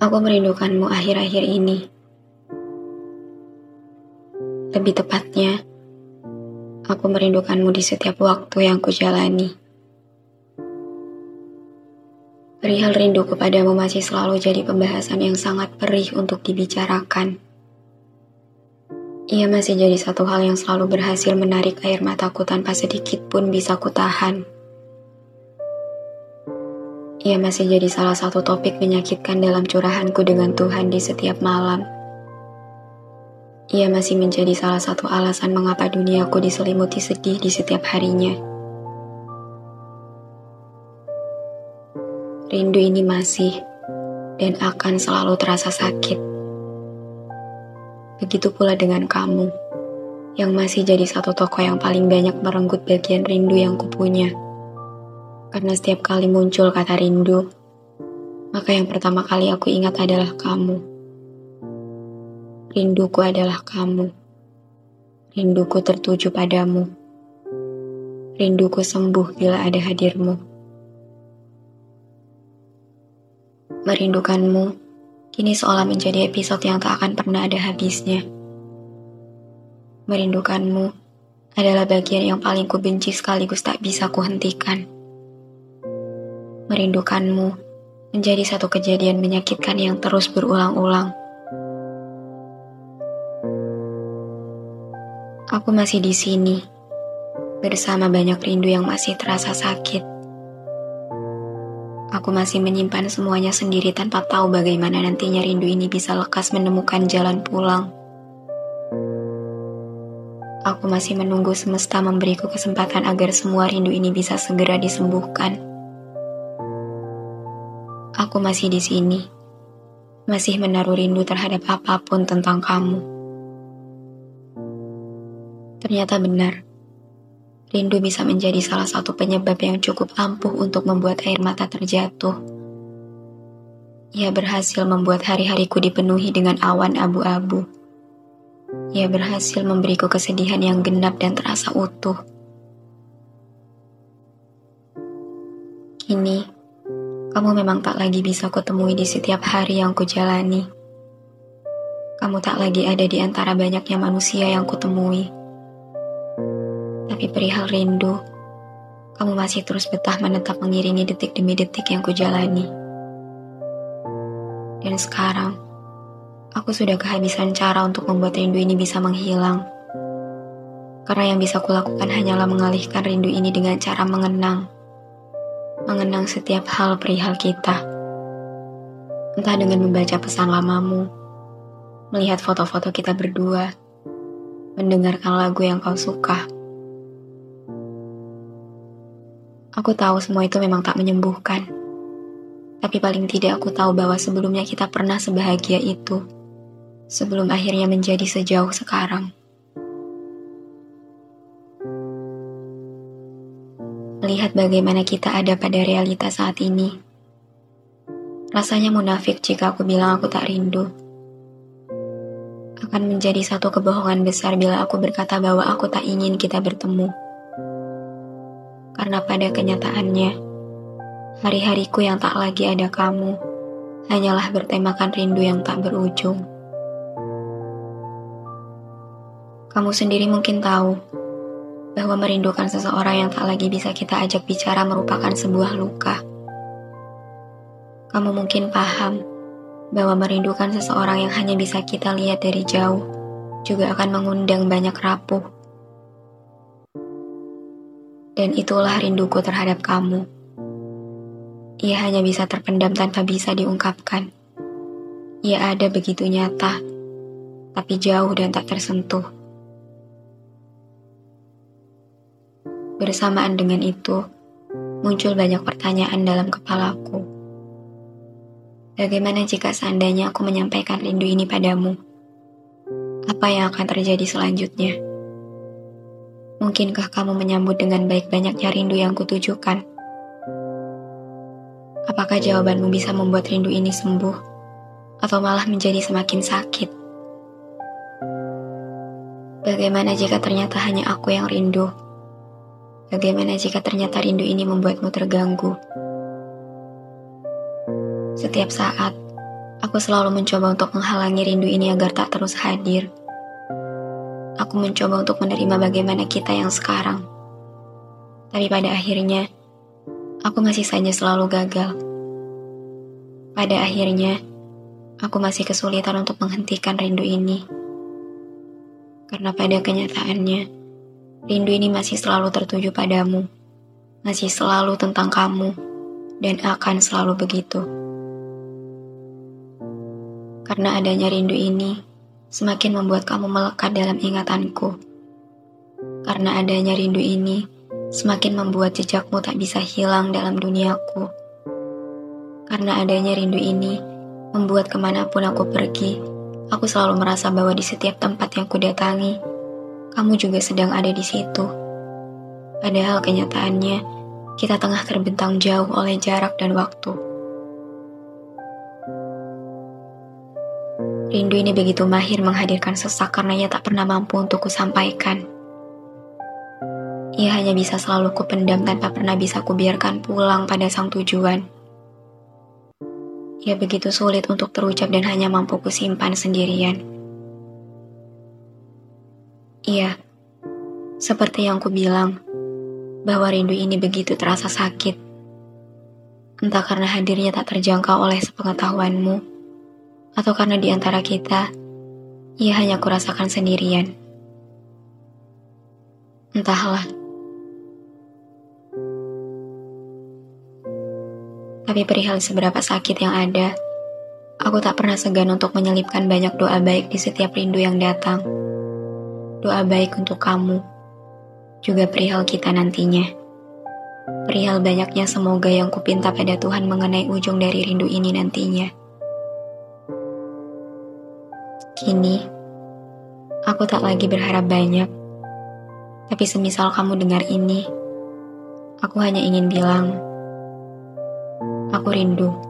Aku merindukanmu akhir-akhir ini. Lebih tepatnya, aku merindukanmu di setiap waktu yang kujalani. Perihal rindu kepadamu masih selalu jadi pembahasan yang sangat perih untuk dibicarakan. Ia masih jadi satu hal yang selalu berhasil menarik air mataku tanpa sedikit pun bisa kutahan. Ia masih jadi salah satu topik menyakitkan dalam curahanku dengan Tuhan di setiap malam. Ia masih menjadi salah satu alasan mengapa duniaku diselimuti sedih di setiap harinya. Rindu ini masih dan akan selalu terasa sakit. Begitu pula dengan kamu, yang masih jadi satu tokoh yang paling banyak merenggut bagian rindu yang kupunya. Karena setiap kali muncul kata rindu, maka yang pertama kali aku ingat adalah kamu. Rinduku adalah kamu. Rinduku tertuju padamu. Rinduku sembuh bila ada hadirmu. Merindukanmu kini seolah menjadi episode yang tak akan pernah ada habisnya. Merindukanmu adalah bagian yang paling kubenci sekaligus tak bisa kuhentikan. Merindukanmu menjadi satu kejadian menyakitkan yang terus berulang-ulang. Aku masih di sini, bersama banyak rindu yang masih terasa sakit. Aku masih menyimpan semuanya sendiri tanpa tahu bagaimana nantinya rindu ini bisa lekas menemukan jalan pulang. Aku masih menunggu semesta memberiku kesempatan agar semua rindu ini bisa segera disembuhkan. Aku masih di sini, masih menaruh rindu terhadap apa pun tentang kamu. Ternyata benar, rindu bisa menjadi salah satu penyebab yang cukup ampuh untuk membuat air mata terjatuh. Ia berhasil membuat hari-hariku dipenuhi dengan awan abu-abu. Ia berhasil memberiku kesedihan yang genap dan terasa utuh. Kini, kamu memang tak lagi bisa kutemui di setiap hari yang kujalani. Kamu tak lagi ada di antara banyaknya manusia yang kutemui. Tapi perihal rindu, kamu masih terus betah menetap mengiringi detik demi detik yang kujalani. Dan sekarang, aku sudah kehabisan cara untuk membuat rindu ini bisa menghilang. Karena yang bisa kulakukan hanyalah mengalihkan rindu ini dengan cara mengenang. Mengenang setiap hal perihal kita. Entah dengan membaca pesan lamamu, melihat foto-foto kita berdua, mendengarkan lagu yang kau suka Aku tahu semua itu memang tak menyembuhkan. Tapi paling tidak aku tahu bahwa sebelumnya kita pernah sebahagia itu. Sebelum akhirnya menjadi sejauh sekarang. Melihat bagaimana kita ada pada realita saat ini. Rasanya munafik jika aku bilang aku tak rindu. Akan menjadi satu kebohongan besar bila aku berkata bahwa aku tak ingin kita bertemu karena pada kenyataannya, hari-hariku yang tak lagi ada kamu hanyalah bertemakan rindu yang tak berujung. Kamu sendiri mungkin tahu bahwa merindukan seseorang yang tak lagi bisa kita ajak bicara merupakan sebuah luka. Kamu mungkin paham bahwa merindukan seseorang yang hanya bisa kita lihat dari jauh juga akan mengundang banyak rapuh dan itulah rinduku terhadap kamu. Ia hanya bisa terpendam tanpa bisa diungkapkan. Ia ada begitu nyata, tapi jauh dan tak tersentuh. Bersamaan dengan itu, muncul banyak pertanyaan dalam kepalaku. Bagaimana jika seandainya aku menyampaikan rindu ini padamu? Apa yang akan terjadi selanjutnya? Mungkinkah kamu menyambut dengan baik banyaknya rindu yang kutujukan? Apakah jawabanmu bisa membuat rindu ini sembuh? Atau malah menjadi semakin sakit? Bagaimana jika ternyata hanya aku yang rindu? Bagaimana jika ternyata rindu ini membuatmu terganggu? Setiap saat, aku selalu mencoba untuk menghalangi rindu ini agar tak terus hadir. Aku mencoba untuk menerima bagaimana kita yang sekarang. Tapi pada akhirnya, aku masih saja selalu gagal. Pada akhirnya, aku masih kesulitan untuk menghentikan rindu ini. Karena pada kenyataannya, Rindu ini masih selalu tertuju padamu, masih selalu tentang kamu, dan akan selalu begitu. Karena adanya rindu ini, semakin membuat kamu melekat dalam ingatanku. Karena adanya rindu ini, semakin membuat jejakmu tak bisa hilang dalam duniaku. Karena adanya rindu ini, membuat ke mana pun aku pergi, aku selalu merasa bahwa di setiap tempat yang kudatangi, kamu juga sedang ada di situ. Padahal kenyataannya, kita tengah terbentang jauh oleh jarak dan waktu. Rindu ini begitu mahir menghadirkan sesak karena ia tak pernah mampu untuk kusampaikan. Ia hanya bisa selalu kupendam tanpa pernah bisa kubiarkan pulang pada sang tujuan. Ia begitu sulit untuk terucap dan hanya mampu kusimpan sendirian. Iya, seperti yang ku bilang, bahwa rindu ini begitu terasa sakit. Entah karena hadirnya tak terjangkau oleh sepengetahuanmu, atau karena di antara kita, ia hanya kurasakan sendirian. Entahlah. Tapi perihal seberapa sakit yang ada, aku tak pernah segan untuk menyelipkan banyak doa baik di setiap rindu yang datang doa baik untuk kamu, juga perihal kita nantinya. Perihal banyaknya semoga yang kupinta pada Tuhan mengenai ujung dari rindu ini nantinya. Kini, aku tak lagi berharap banyak, tapi semisal kamu dengar ini, aku hanya ingin bilang, aku rindu.